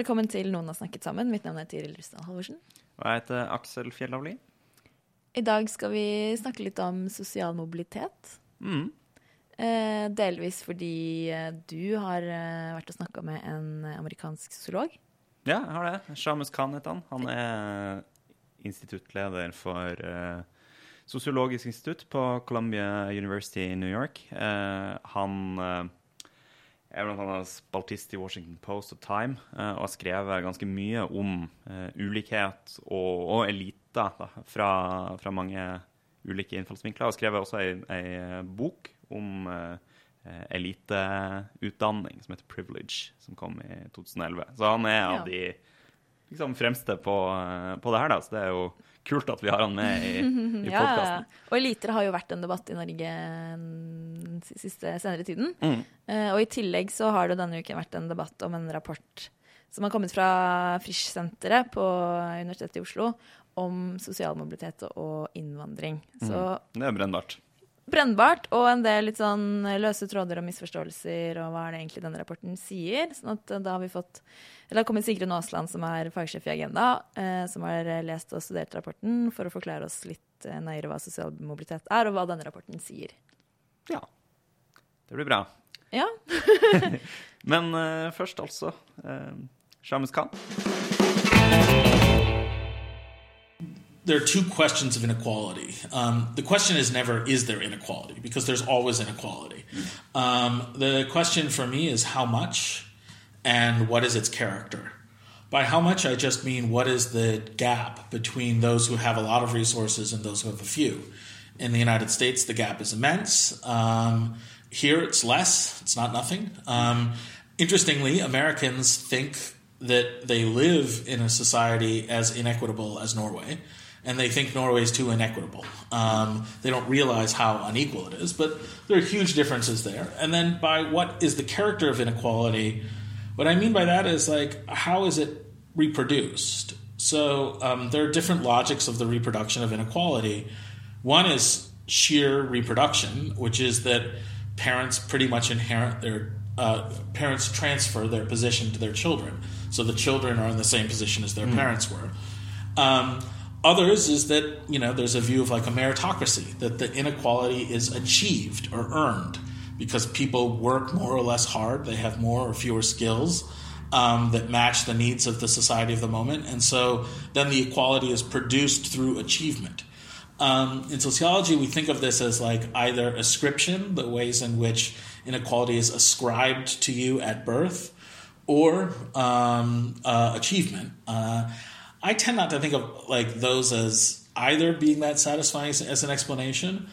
Velkommen til Noen har snakket sammen. Mitt navn er Tiril Rustad Halvorsen. Og jeg heter Aksel Fjellavli. I dag skal vi snakke litt om sosial mobilitet. Mm. Eh, delvis fordi eh, du har eh, vært og snakka med en amerikansk sosiolog. Ja, jeg har det. Shamus Khan heter han. Han er instituttleder for eh, Sosiologisk institutt på Columbia University i New York. Eh, han eh, er annet spaltist i Washington Post og Time eh, og har skrevet ganske mye om eh, ulikhet og, og eliter da, fra, fra mange ulike innfallsvinkler. Og skrevet også ei, ei bok om eh, eliteutdanning som heter Privilege, som kom i 2011. Så han er av Ja. de liksom, fremste på, eh, på det her, da. Så det er jo kult at vi har han med i, i Ja, podkasten. Og eliter har jo vært en debatt i Norge den siste senere tiden. Mm. Uh, og i tillegg så har det denne uken vært en debatt om en rapport som har kommet fra Frisch-senteret på Universitetet i Oslo om sosial mobilitet og innvandring. Så Det er brennbart. Brennbart, og en del litt sånn løse tråder og misforståelser, og hva er det egentlig denne rapporten sier. Sånn at eh, da har vi fått Eller det har kommet Sigrun Aasland, som er fagsjef i Agenda, eh, som har eh, lest og studert rapporten for å forklare oss litt eh, nøyere hva sosial mobilitet er, og hva denne rapporten sier. Ja. Det blir bra. Ja. Men eh, først altså Eh, Shamus Khan. There are two questions of inequality. Um, the question is never, is there inequality? Because there's always inequality. Um, the question for me is how much and what is its character? By how much, I just mean what is the gap between those who have a lot of resources and those who have a few. In the United States, the gap is immense. Um, here, it's less, it's not nothing. Um, interestingly, Americans think that they live in a society as inequitable as Norway, and they think Norway is too inequitable. Um, they don't realize how unequal it is, but there are huge differences there. And then, by what is the character of inequality? What I mean by that is like, how is it reproduced? So, um, there are different logics of the reproduction of inequality. One is sheer reproduction, which is that parents pretty much inherit their uh, parents transfer their position to their children, so the children are in the same position as their parents were. Um, others is that you know there's a view of like a meritocracy that the inequality is achieved or earned because people work more or less hard, they have more or fewer skills. Um, that match the needs of the society of the moment, and so then the equality is produced through achievement. Um, in sociology, we think of this as like either ascription, the ways in which inequality is ascribed to you at birth, or um, uh, achievement. Uh, I tend not to think of like those as either being that satisfying as, as an explanation,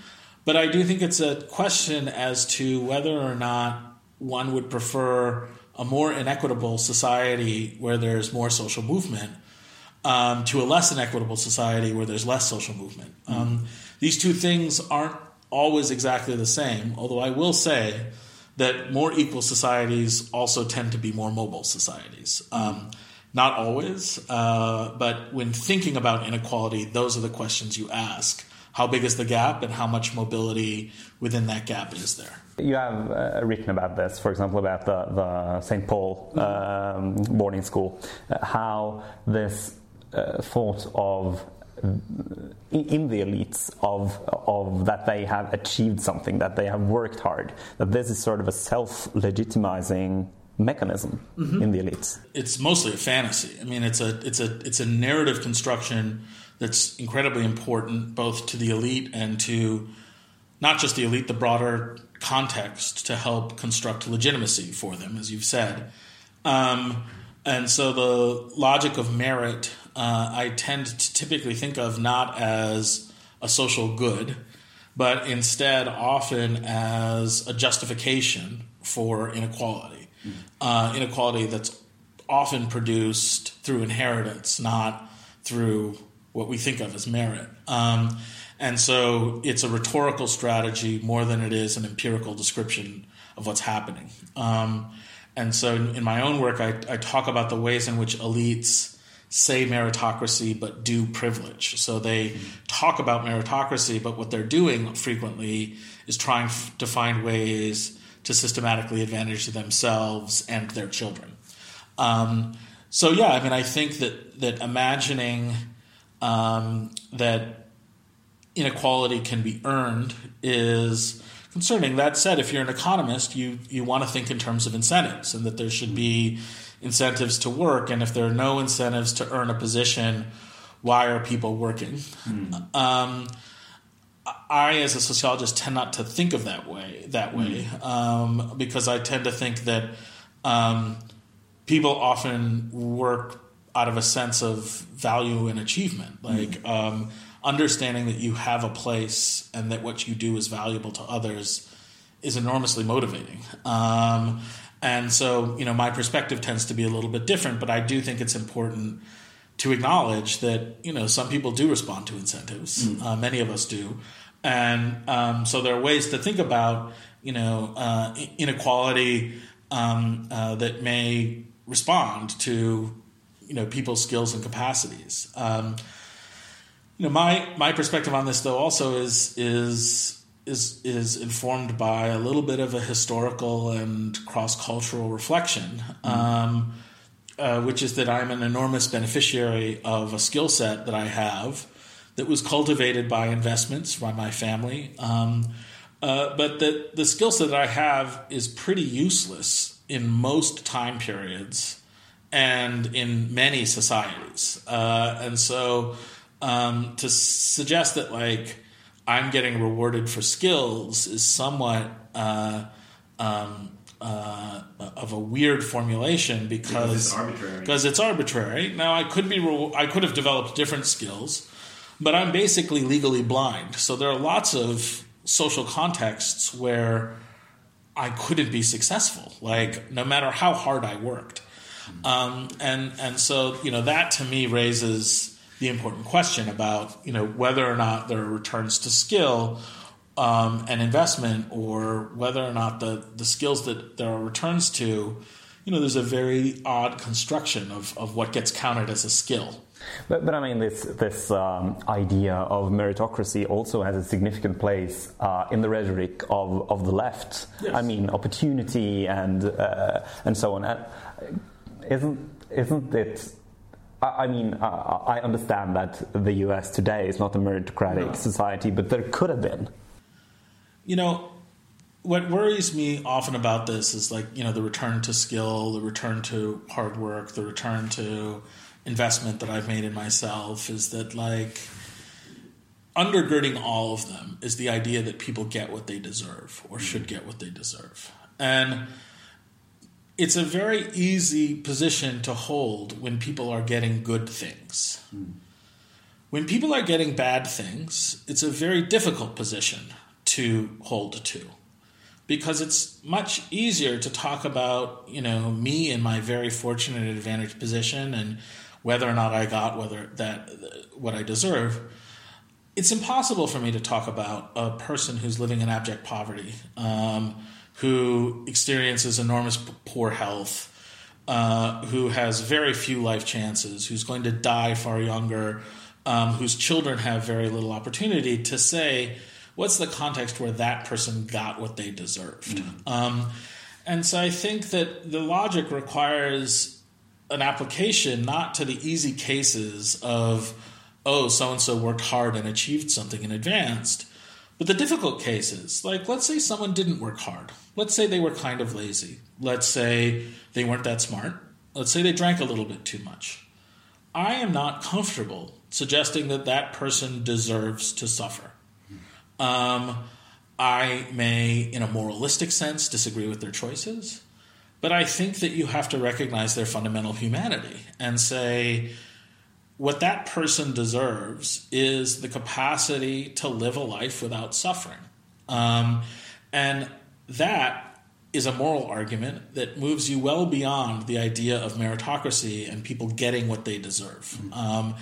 but I do think it's a question as to whether or not one would prefer a more inequitable society where there's more social movement um, to a less inequitable society where there's less social movement. Um, these two things aren't always exactly the same, although I will say that more equal societies also tend to be more mobile societies. Um, not always, uh, but when thinking about inequality, those are the questions you ask. How big is the gap, and how much mobility within that gap is there? You have uh, written about this, for example, about the, the St. Paul um, boarding school, uh, how this uh, thought of in, the elites of of that they have achieved something, that they have worked hard, that this is sort of a self-legitimizing mechanism in the elites. it's mostly a fantasy. I mean, it's a it's a it's a narrative construction that's incredibly important both to the elite and to not just the elite, the broader context to help construct legitimacy for them, as you've said. Um, and so the logic of merit, uh, I tend to typically think of not as a social good, but instead often as a justification for inequality. Uh, inequality that's often produced through inheritance, not through what we think of as merit. Um, and so it's a rhetorical strategy more than it is an empirical description of what's happening. Um, and so in, my own work, I, I, talk about the ways in which elites say meritocracy but do privilege. So they talk about meritocracy, but what they're doing frequently is trying f- to find ways to systematically advantage themselves and their children. Um, so yeah, I mean, I think that that imagining um, that inequality can be earned is concerning. That said, if you're an economist, you you want to think in terms of incentives and that there should be incentives to work. And if there are no incentives to earn a position, why are people working? Mm. Um, I, as a sociologist, tend not to think of that way. That way, mm. um, because I tend to think that um, people often work out of a sense of value and achievement, like mm. um, understanding that you have a place and that what you do is valuable to others is enormously motivating. Um, and so, you know, my perspective tends to be a little bit different, but I do think it's important to acknowledge that you know some people do respond to incentives. Mm. Uh, many of us do, and um, so there are ways to think about you know uh, inequality um, uh, that may respond to you know people's skills and capacities. Um, you know, my my perspective on this though also is is is is informed by a little bit of a historical and cross cultural reflection, mm-hmm. Uh, which is that I'm an enormous beneficiary of a skill set that I have that was cultivated by investments by my family. Um, uh, but that the skill set that I have is pretty useless in most time periods and in many societies. Uh, and so um, to suggest that like I'm getting rewarded for skills is somewhat uh, um, uh, of a weird formulation because, because it's arbitrary. Because it's arbitrary. Now I could be re- I could have developed different skills, but I'm basically legally blind. So there are lots of social contexts where I couldn't be successful. Like no matter how hard I worked. Um, and and so you know that to me raises the important question about you know whether or not there are returns to skill um, and investment, or whether or not the the skills that there are returns to. You know, there's a very odd construction of, of what gets counted as a skill. But, but I mean, this this um, idea of meritocracy also has a significant place uh, in the rhetoric of, of the left. Yes. I mean, opportunity and uh, and so on. And isn't isn't it? I mean, I understand that the U.S. today is not a meritocratic no. society, but there could have been. You know, what worries me often about this is like you know the return to skill, the return to hard work, the return to investment that I've made in myself. Is that like undergirding all of them is the idea that people get what they deserve or should get what they deserve, and it's a very easy position to hold when people are getting good things. Mm. When people are getting bad things, it's a very difficult position to hold to because it's much easier to talk about, you know, me in my very fortunate advantaged position and whether or not I got whether that what I deserve. It's impossible for me to talk about a person who's living in abject poverty. Um, who experiences enormous poor health, uh, who has very few life chances, who's going to die far younger, um, whose children have very little opportunity, to say, what's the context where that person got what they deserved? Mm-hmm. Um, and so I think that the logic requires an application not to the easy cases of, oh, so and so worked hard and achieved something in advance, but the difficult cases, like let's say someone didn't work hard. Let's say they were kind of lazy. Let's say they weren't that smart. Let's say they drank a little bit too much. I am not comfortable suggesting that that person deserves to suffer. Um, I may, in a moralistic sense, disagree with their choices, but I think that you have to recognize their fundamental humanity and say, what that person deserves is the capacity to live a life without suffering. Um, and that is a moral argument that moves you well beyond the idea of meritocracy and people getting what they deserve. Um,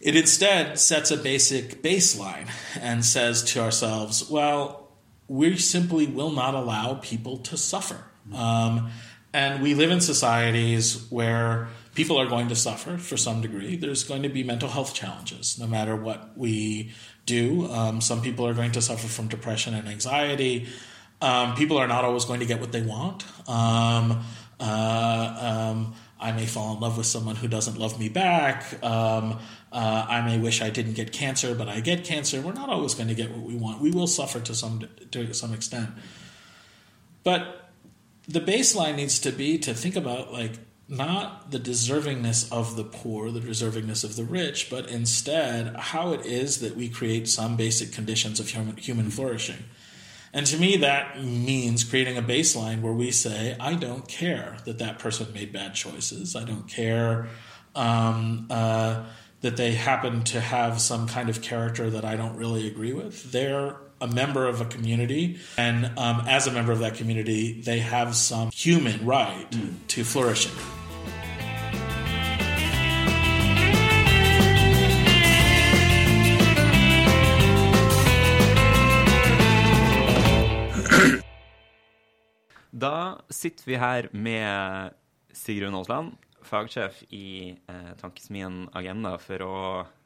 it instead sets a basic baseline and says to ourselves, well, we simply will not allow people to suffer. Um, and we live in societies where people are going to suffer for some degree. There's going to be mental health challenges no matter what we do. Um, some people are going to suffer from depression and anxiety. Um, people are not always going to get what they want. Um, uh, um, I may fall in love with someone who doesn't love me back. Uh, I may wish I didn't get cancer, but I get cancer. We're not always going to get what we want. We will suffer to some to some extent. But the baseline needs to be to think about like not the deservingness of the poor, the deservingness of the rich, but instead how it is that we create some basic conditions of human, human flourishing. And to me, that means creating a baseline where we say, I don't care that that person made bad choices. I don't care um, uh, that they happen to have some kind of character that I don't really agree with. They're a member of a community, and um, as a member of that community, they have some human right mm. to flourishing. Da sitter vi her med Sigrun Aasland, fagsjef i eh, Tankesmien Agenda, for å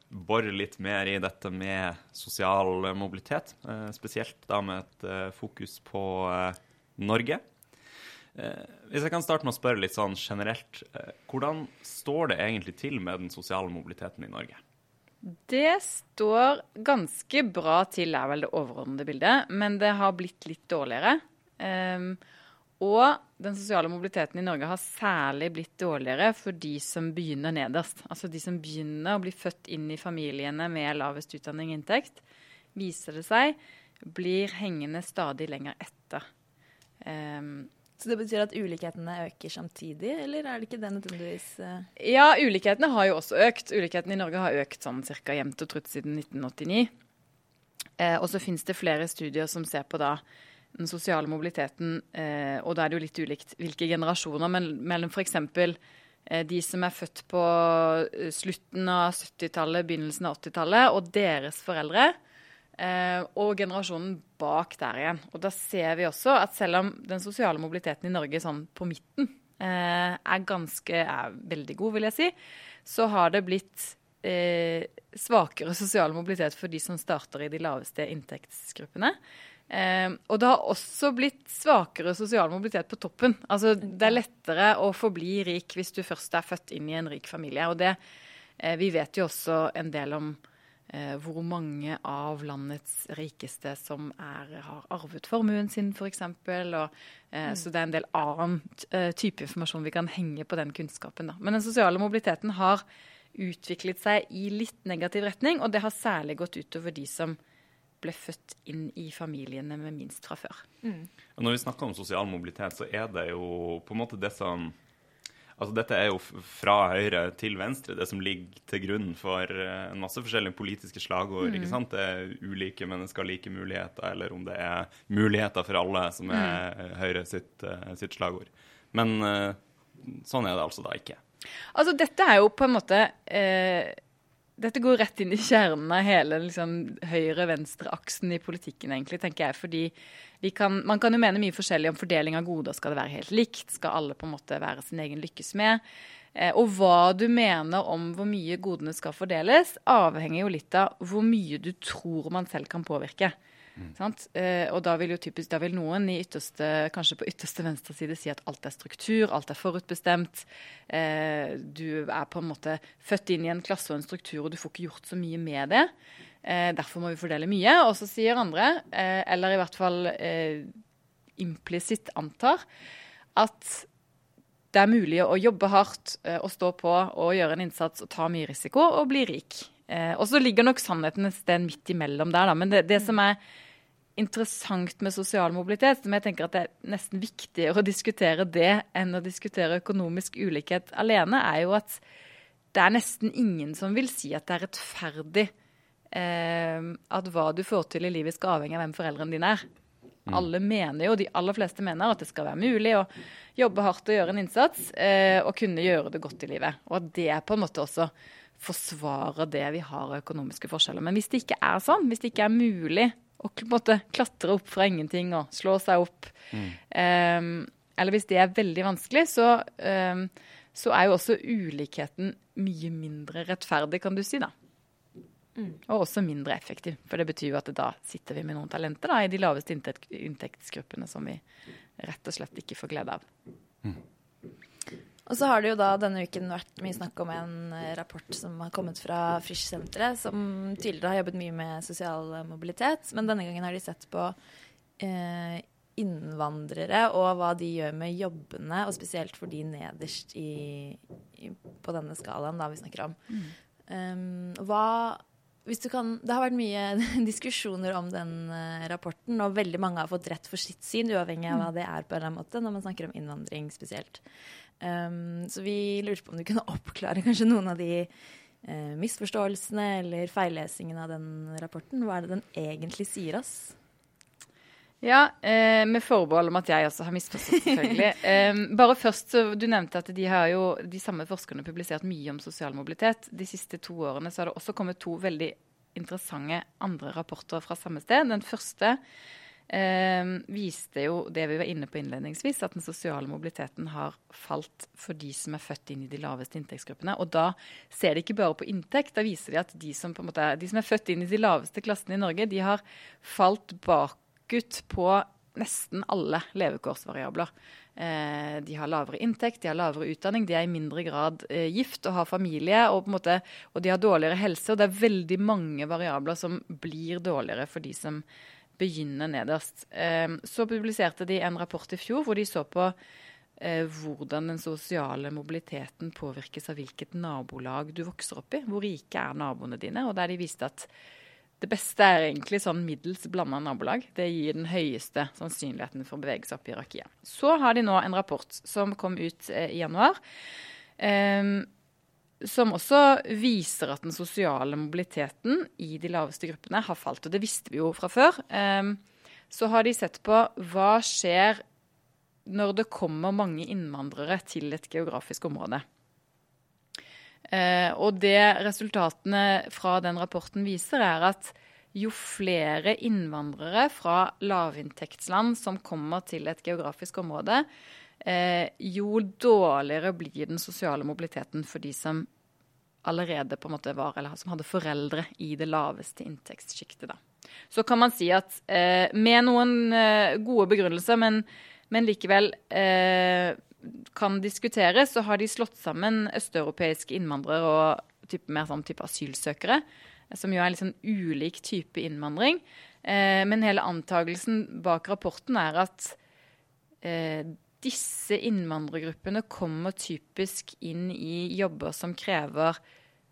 bore litt mer i dette med sosial mobilitet. Eh, spesielt da med et eh, fokus på eh, Norge. Eh, hvis jeg kan starte med å spørre litt sånn generelt, eh, hvordan står det egentlig til med den sosiale mobiliteten i Norge? Det står ganske bra til, er vel det overordnede bildet. Men det har blitt litt dårligere. Um, og den sosiale mobiliteten i Norge har særlig blitt dårligere for de som begynner nederst. Altså de som begynner å bli født inn i familiene med lavest utdanning og inntekt, viser det seg blir hengende stadig lenger etter. Um, så det betyr at ulikhetene øker samtidig, eller er det ikke det nødvendigvis uh... Ja, ulikhetene har jo også økt. Ulikhetene i Norge har økt sånn ca. jevnt og trutt siden 1989. Uh, og så finnes det flere studier som ser på da den sosiale mobiliteten, eh, og da er det jo litt ulikt hvilke generasjoner, men mellom f.eks. Eh, de som er født på eh, slutten av 70-tallet, begynnelsen av 80-tallet, og deres foreldre, og generasjonen bak der igjen. Og da ser vi også at selv om den sosiale mobiliteten i Norge sånn på midten er ganske er veldig god, vil jeg si, så har det blitt svakere sosial mobilitet for de som starter i de laveste inntektsgruppene. Eh, og det har også blitt svakere sosial mobilitet på toppen. Altså, det er lettere å forbli rik hvis du først er født inn i en rik familie. Og det, eh, vi vet jo også en del om eh, hvor mange av landets rikeste som er, har arvet formuen sin, f.eks. Mm. Så det er en del annen eh, type informasjon vi kan henge på den kunnskapen. Da. Men den sosiale mobiliteten har utviklet seg i litt negativ retning, og det har særlig gått utover de som ble født inn i familiene med minst fra før. Mm. Når vi snakker om sosial mobilitet, så er det jo på en måte det som Altså Dette er jo fra høyre til venstre, det som ligger til grunn for eh, en masse forskjellige politiske slagord. Mm. ikke sant? Det er ulike mennesker, like muligheter, eller om det er muligheter for alle, som er mm. Høyre sitt, eh, sitt, slagord. Men eh, sånn er det altså da ikke. Altså Dette er jo på en måte eh, dette går rett inn i kjernen av hele liksom, høyre-venstre-aksen i politikken, egentlig, tenker jeg. Fordi kan, man kan jo mene mye forskjellig om fordeling av goder. Skal det være helt likt? Skal alle på en måte være sin egen lykkes med? Eh, og hva du mener om hvor mye godene skal fordeles, avhenger jo litt av hvor mye du tror man selv kan påvirke. Mm. Og da vil jo typisk, da vil noen ytterste, kanskje på ytterste venstre side si at alt er struktur, alt er forutbestemt. Eh, du er på en måte født inn i en klasse og en struktur, og du får ikke gjort så mye med det. Eh, derfor må vi fordele mye. Og så sier andre, eller i hvert fall implisitt antar, at det er mulig å jobbe hardt og stå på og gjøre en innsats og ta mye risiko og bli rik. og så ligger nok sannheten et sted midt imellom der, da. Men det, det som er interessant med sosial mobilitet, som jeg tenker at det er nesten viktigere å diskutere det enn å diskutere økonomisk ulikhet alene, er jo at det er nesten ingen som vil si at det er rettferdig eh, at hva du får til i livet skal avhenge av hvem foreldrene dine er. Alle mener jo, De aller fleste mener at det skal være mulig å jobbe hardt og gjøre en innsats eh, og kunne gjøre det godt i livet. Og at det på en måte også forsvarer det vi har av økonomiske forskjeller. Men hvis det ikke er sånn, hvis det ikke er mulig å på en måte klatre opp fra ingenting og slå seg opp, eh, eller hvis det er veldig vanskelig, så, eh, så er jo også ulikheten mye mindre rettferdig, kan du si. da. Og også mindre effektiv. For det betyr jo at da sitter vi med noen talenter da, i de laveste inntektsgruppene som vi rett og slett ikke får glede av. Og så har det jo da denne uken vært mye snakk om en eh, rapport som har kommet fra Frisch-senteret, som tidligere har jobbet mye med sosial mobilitet, men denne gangen har de sett på eh, innvandrere og hva de gjør med jobbene, og spesielt for de nederst i, i, på denne skalaen da vi snakker om. Um, hva hvis du kan, det har vært mye diskusjoner om den eh, rapporten, og veldig mange har fått rett for sitt syn, uavhengig av hva det er, på en eller annen måte, når man snakker om innvandring spesielt. Um, så vi lurte på om du kunne oppklare kanskje noen av de uh, misforståelsene eller feillesingen av den rapporten. Hva er det den egentlig sier oss? Ja, eh, med forbehold om at jeg også har misforstått, selvfølgelig. eh, bare først, så Du nevnte at de har jo, de samme forskerne publisert mye om sosial mobilitet. De siste to årene så har det også kommet to veldig interessante andre rapporter fra samme sted. Den første viste jo det vi var inne på innledningsvis, at den sosiale mobiliteten har falt for de som er født inn i de laveste inntektsgruppene. Og da ser de ikke bare på inntekt, da viser de at de som, måte, de som er født inn i de laveste klassene i Norge, de har falt bakut på nesten alle levekårsvariabler. Eh, de har lavere inntekt, de har lavere utdanning, de er i mindre grad eh, gift og har familie, og, måte, og de har dårligere helse. Og det er veldig mange variabler som blir dårligere for de som begynner nederst. Eh, så publiserte de en rapport i fjor hvor de så på eh, hvordan den sosiale mobiliteten påvirkes av hvilket nabolag du vokser opp i. Hvor rike er naboene dine? Og der de viste at det beste er egentlig sånn middels blanda nabolag. Det gir den høyeste sannsynligheten for å bevege seg opp i hierarkiet. Så har de nå en rapport som kom ut eh, i januar. Eh, som også viser at den sosiale mobiliteten i de laveste gruppene har falt. Og det visste vi jo fra før. Eh, så har de sett på hva skjer når det kommer mange innvandrere til et geografisk område. Eh, og det resultatene fra den rapporten viser, er at jo flere innvandrere fra lavinntektsland som kommer til et geografisk område, jo dårligere blir den sosiale mobiliteten for de som allerede på en måte var, eller som hadde foreldre i det laveste inntektssjiktet. Så kan man si at eh, med noen eh, gode begrunnelser, men, men likevel eh, kan diskuteres, så har de slått sammen østeuropeiske innvandrere og type, mer sånn type asylsøkere, som jo er litt sånn ulik type innvandring. Eh, men hele antagelsen bak rapporten er at eh, disse innvandrergruppene kommer typisk inn i jobber som krever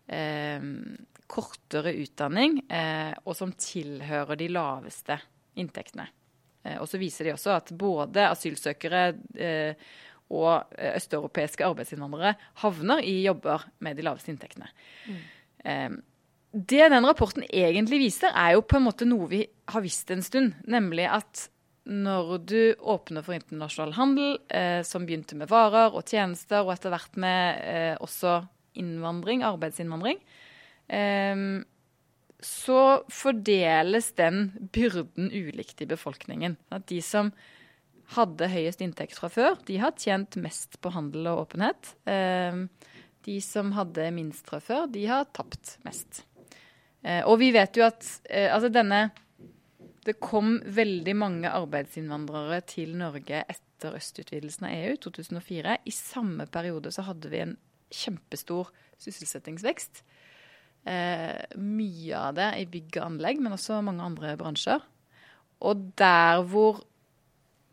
eh, kortere utdanning, eh, og som tilhører de laveste inntektene. Eh, og så viser de også at både asylsøkere eh, og eh, østeuropeiske arbeidsinnvandrere havner i jobber med de laveste inntektene. Mm. Det den rapporten egentlig viser, er jo på en måte noe vi har visst en stund. Nemlig at når du åpner for internasjonal handel, eh, som begynte med varer og tjenester, og etter hvert med eh, også innvandring, arbeidsinnvandring, eh, så fordeles den byrden ulikt i befolkningen. At de som hadde høyest inntekt fra før, de har tjent mest på handel og åpenhet. Ehm, de som hadde minst fra før, de har tapt mest. Eh, og vi vet jo at eh, altså denne Det kom veldig mange arbeidsinnvandrere til Norge etter østutvidelsen av EU i 2004. I samme periode så hadde vi en kjempestor sysselsettingsvekst. Eh, mye av det i bygg og anlegg, men også mange andre bransjer. Og der hvor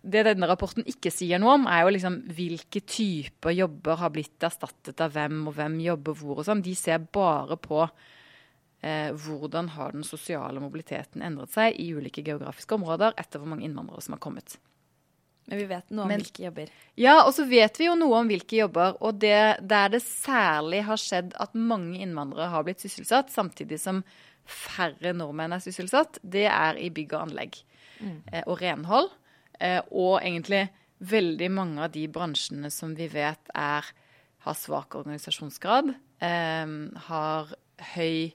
det denne rapporten ikke sier noe om, er jo liksom hvilke typer jobber har blitt erstattet av hvem, og hvem jobber hvor og sånn. De ser bare på eh, hvordan har den sosiale mobiliteten endret seg i ulike geografiske områder etter hvor mange innvandrere som har kommet. Men vi vet noe om Men- hvilke jobber. Ja, og så vet vi jo noe om hvilke jobber. Og det, der det særlig har skjedd at mange innvandrere har blitt sysselsatt, samtidig som færre nordmenn er sysselsatt, det er i bygg og anlegg eh, og renhold. Eh, og egentlig veldig mange av de bransjene som vi vet er, har svak organisasjonsgrad, eh, har høy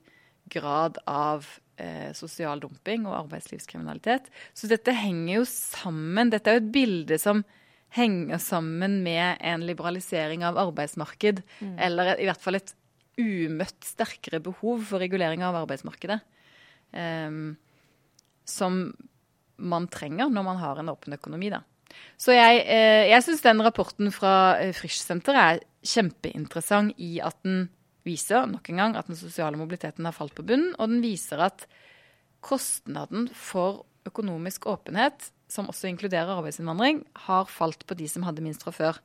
grad av eh, sosial dumping og arbeidslivskriminalitet. Så dette henger jo sammen. Dette er jo et bilde som henger sammen med en liberalisering av arbeidsmarked, eller i hvert fall et umøtt sterkere behov for regulering av arbeidsmarkedet. Um, som man trenger når man har en åpen økonomi, da. Så jeg, eh, syns den rapporten fra Frischsenteret Frisch-senteret er kjempeinteressant i at den viser nok en gang at den sosiale mobiliteten har falt på bunnen, og den viser at kostnaden for økonomisk åpenhet, som også inkluderer arbeidsinnvandring, har falt på de som hadde minst fra før.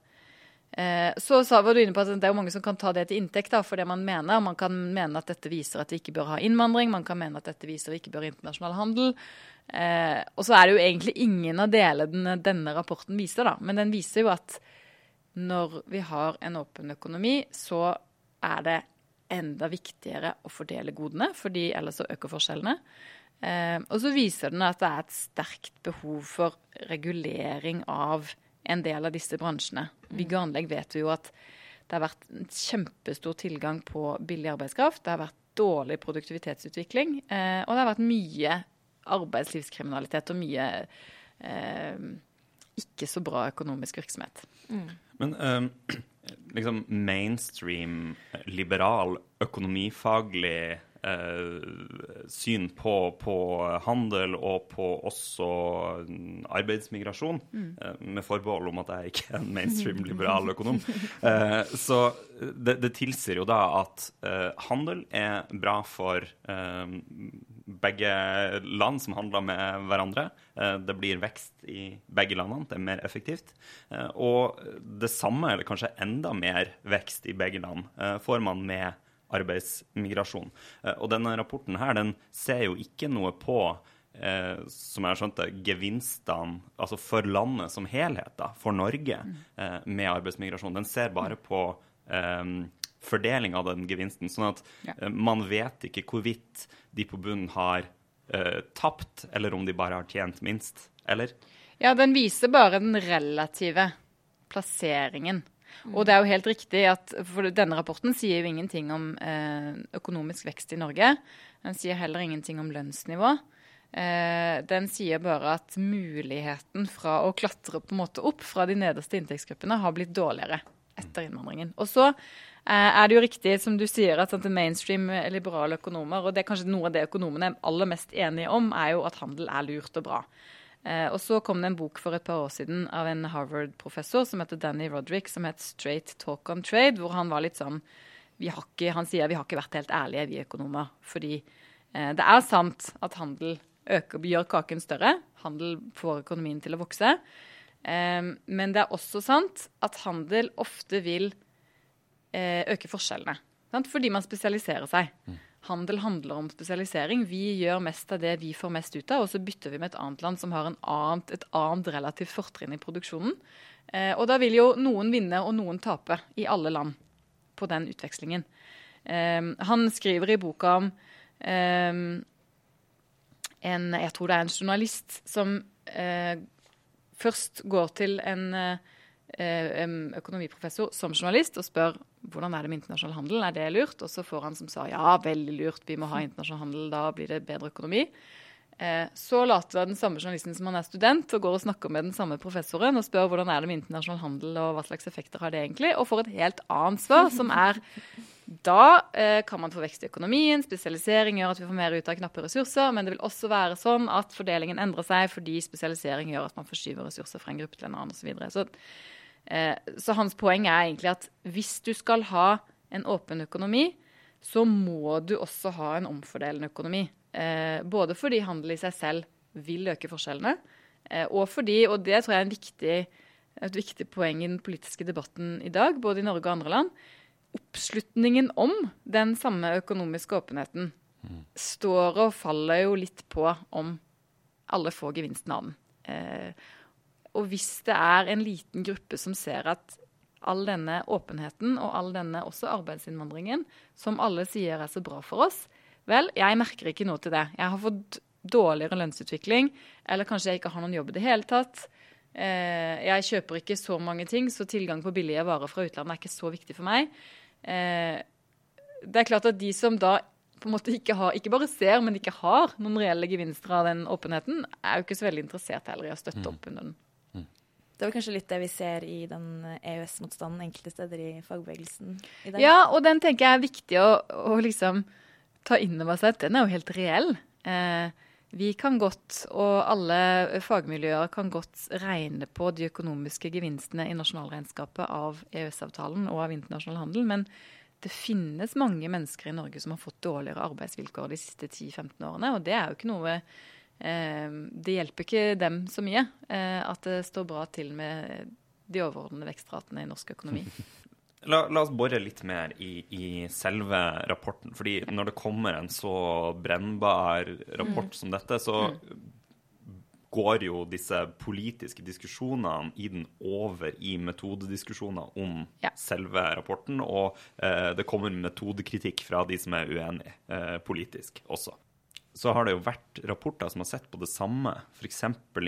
Eh, Så var du inne på at det er mange som kan ta det til inntekt da, for det man mener. Man kan mene at dette viser at vi ikke bør ha innvandring, man kan mene at dette viser at vi ikke bør ha internasjonal handel. Eh, og så er det jo egentlig ingen av delene denne rapporten viser, da. Men den viser jo at når vi har en åpen økonomi, så er det enda viktigere å fordele godene, fordi ellers så øker forskjellene. Eh, og så viser den at det er et sterkt behov for regulering av en del av disse bransjene. Bygg og anlegg vet vi jo at det har vært en kjempestor tilgang på billig arbeidskraft. Det har vært dårlig produktivitetsutvikling, eh, og det har vært mye arbeidslivskriminalitet og mye eh, ikke så bra økonomisk virksomhet. Men ehm, liksom mainstream, liberal, økonomifaglig eh, syn på, på handel og på også mm, arbeidsmigrasjon, eh, med forbehold om at jeg ikke er en mainstream liberal økonom, eh, så det, det tilsier jo da at eh, handel er bra for eh, begge land som handler med hverandre. Eh, Det blir vekst i begge landene, det er mer effektivt. Eh, Og det samme, eller kanskje enda mer vekst i begge land, får man med arbeidsmigrasjon. Eh, Og denne rapporten her, den ser jo ikke noe på eh, som jeg har skjønt det, gevinstene altså for landet som helhet, da, for Norge, eh, med arbeidsmigrasjon. Den ser bare på eh, fordeling av den gevinsten. Sånn at eh, man vet ikke hvorvidt de på bunnen har eh, tapt, eller om de bare har tjent minst. Eller? Ja, den viser bare den relative plasseringen. Og det er jo helt riktig at for denne rapporten sier jo ingenting om eh, økonomisk vekst i Norge. Den sier heller ingenting om lønnsnivå. Eh, den sier bare at muligheten fra å klatre på en måte opp fra de nederste inntektsgruppene har blitt dårligere etter innvandringen. Og så eh, er det jo riktig, som du sier, at mainstream liberale økonomer, og det er kanskje noe av det økonomene er aller mest enige om, er jo at handel er lurt og bra. Eh, og så kom det en bok for et par år siden av en Harvard-professor som heter Danny Roderick, som het 'Straight Talk on Trade', hvor han var litt sånn ikke, Han sier vi har ikke vært helt ærlige, vi økonomer. Fordi eh, det er sant at handel øker, gjør kaken større. Handel får økonomien til å vokse. Eh, men det er også sant at handel ofte vil øke forskjellene. Sant? Fordi man spesialiserer seg. Handel handler om spesialisering. Vi gjør mest av det vi får mest ut av, og så bytter vi med et annet land som har annet, et annet relativt fortrinn i produksjonen. Eh, og da vil jo noen vinne og noen tape i alle land på den utvekslingen. Eh, han skriver i boka om eh, en Jeg tror det er en journalist som eh, først går til en eh, økonomiprofessor som journalist og spør hvordan er det med internasjonal handel, er det lurt? Og så får han som sa ja, veldig lurt, vi må ha internasjonal handel, da blir det bedre økonomi. Eh, så later den samme journalisten som han er student, og går og snakker med den samme professoren og spør hvordan er det med internasjonal handel, og hva slags effekter har det egentlig, og får et helt annet svar, som er da eh, kan man få vekst i økonomien, spesialisering gjør at vi får mer ut av knappe ressurser, men det vil også være sånn at fordelingen endrer seg fordi spesialisering gjør at man forskyver ressurser fra en gruppe til en annen osv. Så, videre. så, så hans poeng er egentlig at hvis du skal ha en åpen økonomi, så må du også ha en omfordelende økonomi. Eh, både fordi handel i seg selv vil øke forskjellene, eh, og fordi, og det tror jeg er en viktig, et viktig poeng i den politiske debatten i dag, både i Norge og andre land, oppslutningen om den samme økonomiske åpenheten står og faller jo litt på om alle får gevinsten av den. Eh, og hvis det er en liten gruppe som ser at all denne åpenheten og all denne også arbeidsinnvandringen, som alle sier er så bra for oss, vel, jeg merker ikke noe til det. Jeg har fått dårligere lønnsutvikling, eller kanskje jeg ikke har noen jobb i det hele tatt. Eh, jeg kjøper ikke så mange ting, så tilgang på billige varer fra utlandet er ikke så viktig for meg. Eh, det er klart at de som da på en måte ikke, har, ikke bare ser, men ikke har noen reelle gevinster av den åpenheten, er jo ikke så veldig interessert heller i å støtte opp under den. Det var kanskje litt det vi ser i den EØS-motstanden enkelte steder i fagbevegelsen i dag. Ja, og den tenker jeg er viktig å, å liksom ta inn over seg. Den er jo helt reell. Eh, vi kan godt, og alle fagmiljøer kan godt regne på de økonomiske gevinstene i nasjonalregnskapet av EØS-avtalen og av internasjonal handel, men det finnes mange mennesker i Norge som har fått dårligere arbeidsvilkår de siste 10-15 årene, og det er jo ikke noe Det hjelper ikke dem så mye eh, at det står bra til med de overordnede vekstratene i norsk økonomi. La, la, oss bore litt mer i, i, selve rapporten. fordi når det kommer en så brennbar rapport mm. som dette, så mm. går jo disse politiske diskusjonene i den over i metodediskusjoner om ja. selve rapporten. Og eh, det kommer metodekritikk fra de som er uenige eh, politisk også så har det jo vært rapporter som har sett på det samme, f.eks.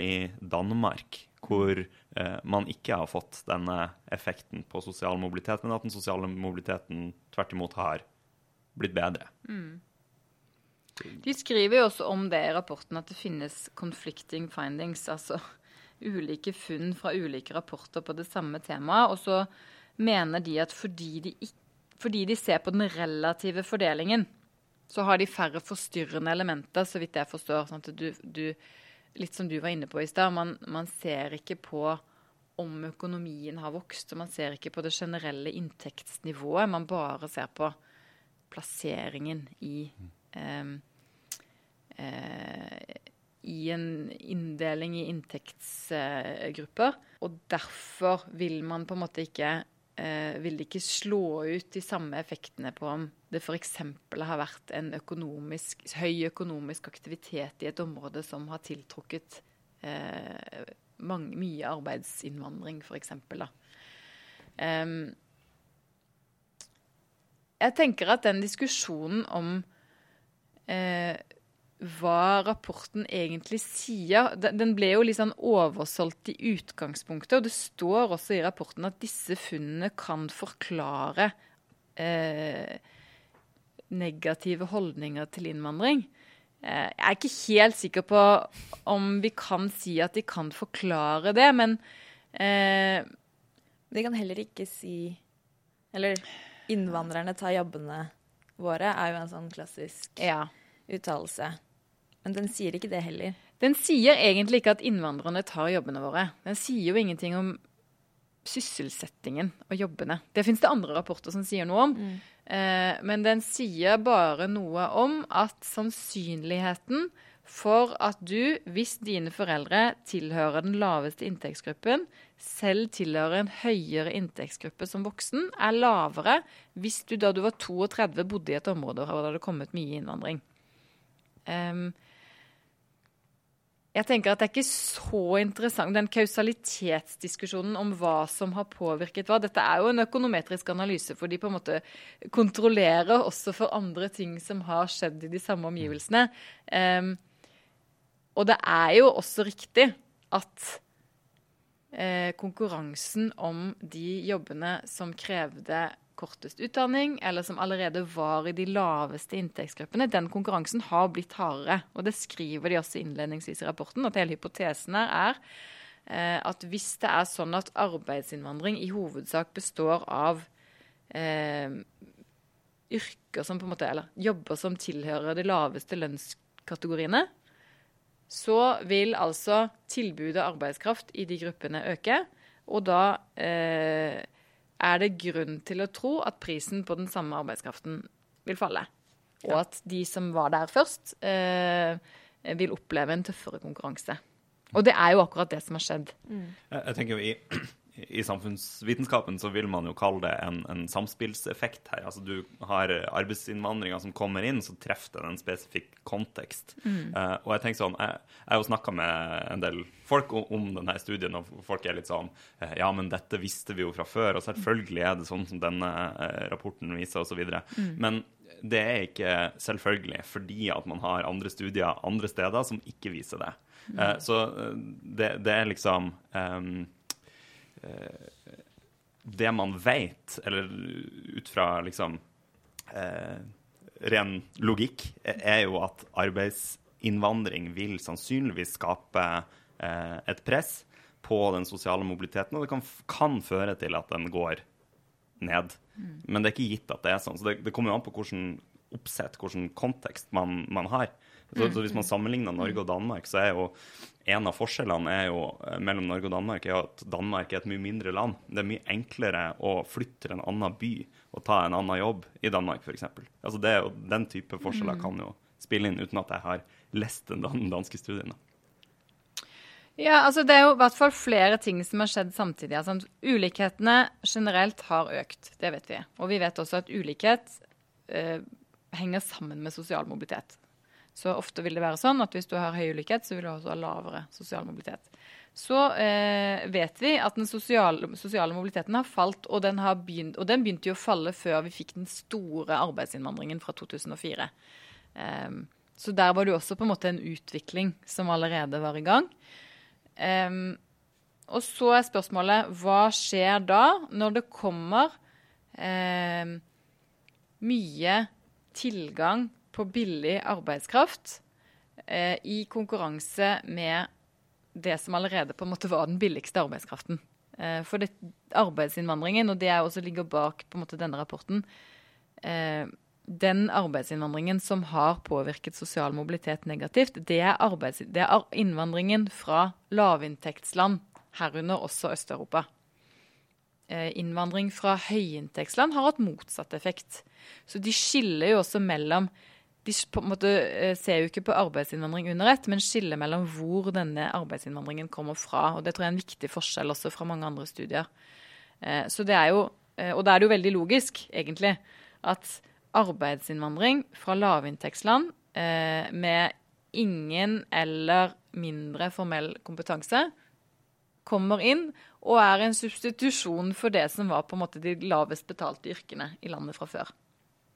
i Danmark, hvor eh, man ikke har fått denne effekten på sosial mobilitet, men at den sosiale mobiliteten tvert imot har blitt bedre. Mm. De skriver jo også om det i rapporten at det finnes conflicting findings, altså ulike funn fra ulike rapporter på det samme temaet. Og så mener de at fordi de, fordi de ser på den relative fordelingen, så har de færre forstyrrende elementer, så vidt jeg forstår. Sånn du, du, litt som du var inne på i stad, man, man, ser ikke på om økonomien har vokst, og man ser ikke på det generelle inntektsnivået. Man bare ser på plasseringen i eh, eh, i en inndeling i inntektsgrupper. Og derfor vil man på en måte ikke eh, vil det ikke slå ut de samme effektene på om det f.eks. har vært en økonomisk, høy økonomisk aktivitet i et område som har tiltrukket eh, mange, mye arbeidsinnvandring, f.eks. Eh, jeg tenker at den diskusjonen om eh, hva rapporten egentlig sier. Den ble jo litt sånn oversolgt i utgangspunktet, og det står også i rapporten at disse funnene kan forklare eh, negative holdninger til innvandring. Eh, jeg er ikke helt sikker på om vi kan si at de kan forklare det, men eh, De kan heller ikke si Eller innvandrerne tar jobbene våre, er jo en sånn klassisk ja. uttalelse. Men den sier ikke det heller. Den sier egentlig ikke at innvandrerne tar jobbene våre. Den sier jo ingenting om sysselsettingen og jobbene. Det fins det andre rapporter som sier noe om. Mm. Eh, men den sier bare noe om at sannsynligheten for at du, hvis dine foreldre tilhører den laveste inntektsgruppen, selv tilhører en høyere inntektsgruppe som voksen, er lavere hvis du da du var 32 bodde i et område hvor det hadde kommet mye innvandring. Um, jeg tenker at Det er ikke så interessant, den kausalitetsdiskusjonen om hva som har påvirket hva. Dette er jo en økonometrisk analyse, for de på en måte kontrollerer også for andre ting som har skjedd i de samme omgivelsene. Um, og det er jo også riktig at uh, konkurransen om de jobbene som krevde kortest utdanning, eller som allerede var i de laveste inntektsgruppene, den konkurransen har blitt hardere. Og det skriver de også innledningsvis i rapporten, at hele hypotesen her er eh, at hvis det er sånn at arbeidsinnvandring i hovedsak består av eh, yrker som på en måte, eller jobber som tilhører de laveste lønnskategoriene, så vil altså tilbudet arbeidskraft i de gruppene øke. Og da eh, er det grunn til å tro at prisen på den samme arbeidskraften vil falle. Og at de som var der først, eh, vil oppleve en tøffere konkurranse. Og det er jo akkurat det som har skjedd. Mm. Jeg tenker jo i, i samfunnsvitenskapen så vil man jo kalle det en, en samspillseffekt her. Altså du har arbeidsinnvandringa som kommer inn, så treffer den en spesifikk kontekst. Eh, og jeg tenker sånn, jeg, har jo snakka med en del folk om, om denne studien, og folk er litt sånn eh, Ja, men dette visste vi jo fra før, og selvfølgelig er det sånn som denne eh, rapporten viser, osv. Mm. Men det er ikke selvfølgelig fordi at man har andre studier andre steder som ikke viser det. Eh, så det, det er liksom eh, Det man vet, eller ut fra liksom eh, ren logikk, er jo at arbeidsinnvandring vil sannsynligvis skape eh, et press på den sosiale mobiliteten, og det kan, kan føre til at den går ned. Men det er ikke gitt at det er sånn. Så det, det kommer jo an på hvordan oppsett, hvilken kontekst man, man har. Så, så hvis man sammenligner Norge og Danmark, så er jo en av forskjellene jo, eh, mellom Norge og Danmark er at Danmark er et mye mindre land. Det er mye enklere å flytte til en annen by og ta en annen jobb i Danmark, f.eks. Altså det er jo, den type forskjeller kan jo spille inn, uten at jeg har lest den danske studien. Ja, altså Det er jo i hvert fall flere ting som har skjedd samtidig. Altså, ulikhetene generelt har økt, det vet vi. Og vi vet også at ulikhet eh, henger sammen med sosial mobilitet. Så ofte vil det være sånn at hvis du har høy ulikhet, så vil du også ha lavere sosial mobilitet. Så eh, vet vi at den sosiale, sosiale mobiliteten har falt, og den, har begynt, og den begynte jo å falle før vi fikk den store arbeidsinnvandringen fra 2004. Eh, så der var det jo også på en måte en utvikling som allerede var i gang. Em, og så er spørsmålet hva skjer da når det kommer em, mye tilgang på billig arbeidskraft eh, i konkurranse med det som allerede på en måte var den billigste arbeidskraften. Eh, for det, arbeidsinnvandringen, og det er også ligger bak på en måte denne rapporten, eh, den arbeidsinnvandringen som har påvirket sosial mobilitet negativt, det er, arbeids, det er innvandringen fra lavinntektsland, herunder også Øst-Europa. Eh, innvandring fra høyinntektsland har hatt motsatt effekt. Så de skiller jo også mellom De på en måte eh, ser jo ikke på arbeidsinnvandring under ett, men skiller mellom hvor denne arbeidsinnvandringen kommer fra. Og det tror jeg er en viktig forskjell også fra mange andre studier. Eh, Så det er jo, eh, og da er det jo veldig logisk, egentlig, at arbeidsinnvandring fra lavinntektsland med ingen eller mindre formell kompetanse kommer inn og er en substitusjon for det som var på en måte de lavest betalte yrkene i landet fra før.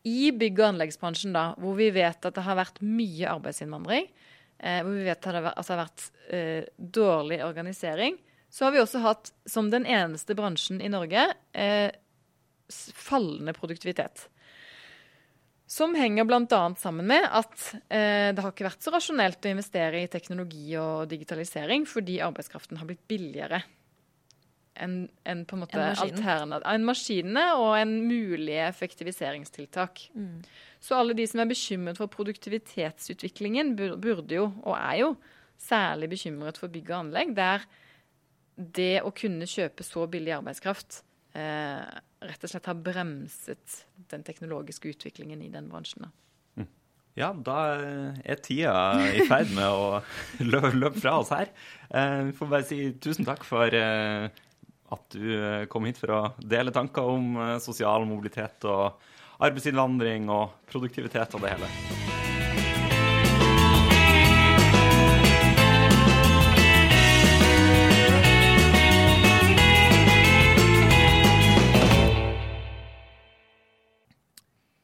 I bygg- og anleggsbransjen, da, hvor vi vet at det har vært mye arbeidsinnvandring, eh, hvor vi vet at det har vært, altså, vært eh, dårlig organisering, så har vi også hatt, som den eneste bransjen i Norge, eh, fallende produktivitet. Som henger bl.a. sammen med at eh, det har ikke vært så rasjonelt å investere i teknologi og digitalisering fordi arbeidskraften har blitt billigere en, på en måte en, maskinene og en mulige effektiviseringstiltak. Så alle de som er bekymret for produktivitetsutviklingen, burde jo, og er jo, særlig bekymret for bygg og anlegg, der det å kunne kjøpe så billig arbeidskraft eh, rett og slett har bremset den teknologiske utviklingen i den bransjen. Da. Ja, da er tida i ferd med å løpe, løpe fra oss her. Eh, Vi får bare si tusen takk for eh, at du eh, kom hit for å dele tanker om eh, sosial mobilitet og arbeidsinnvandring og produktivitet og det hele.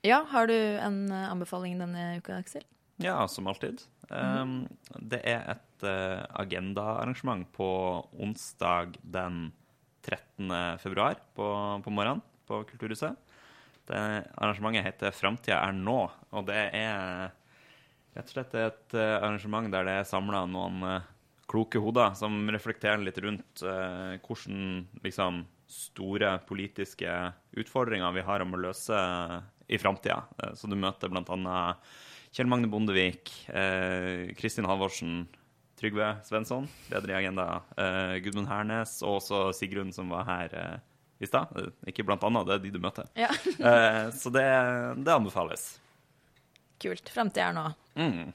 Ja, har du en eh, anbefaling denne uka, Aksel? Ja, som alltid. Um, det er et uh, agendaarrangement på onsdag den 12. 13.2. På, på morgenen på Kulturhuset. Det arrangementet heter 'Framtida er nå', og det er rett og slett et eh, arrangement der det er samla noen eh, kloke hoder som reflekterer litt rundt eh, hvordan liksom, store politiske utfordringer vi har om å løse eh, i framtida. Så du møter bl.a. Kjell Magne Bondevik, Kristin Halvorsen, Trygve Svensson, leder i Agenda, uh, Gudmund Hernes og også Sigrun, som var her eh, i stad. Eh, Ikke blant annet, det er de du møter. Ja. Så det, det anbefales. Kult. Framtida er nå. Mm.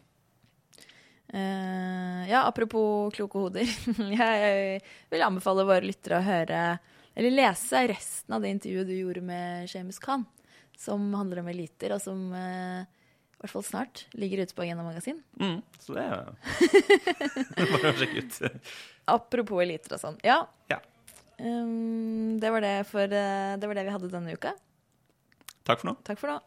Uh, ja, apropos kloke hoder. jeg vil anbefale våre lyttere å høre eller lese resten av det intervjuet du gjorde med Seamus Khan, som handler om eliter, og som eh, i hvert fall snart ligger ute på Agenda Magasin. Mm, så det er bare å sjekke ut. Apropos eliter og sånn. Ja. Ja. Um, det, var det, for, eh, det var det vi hadde denne uka. Takk for nå. Takk for nå.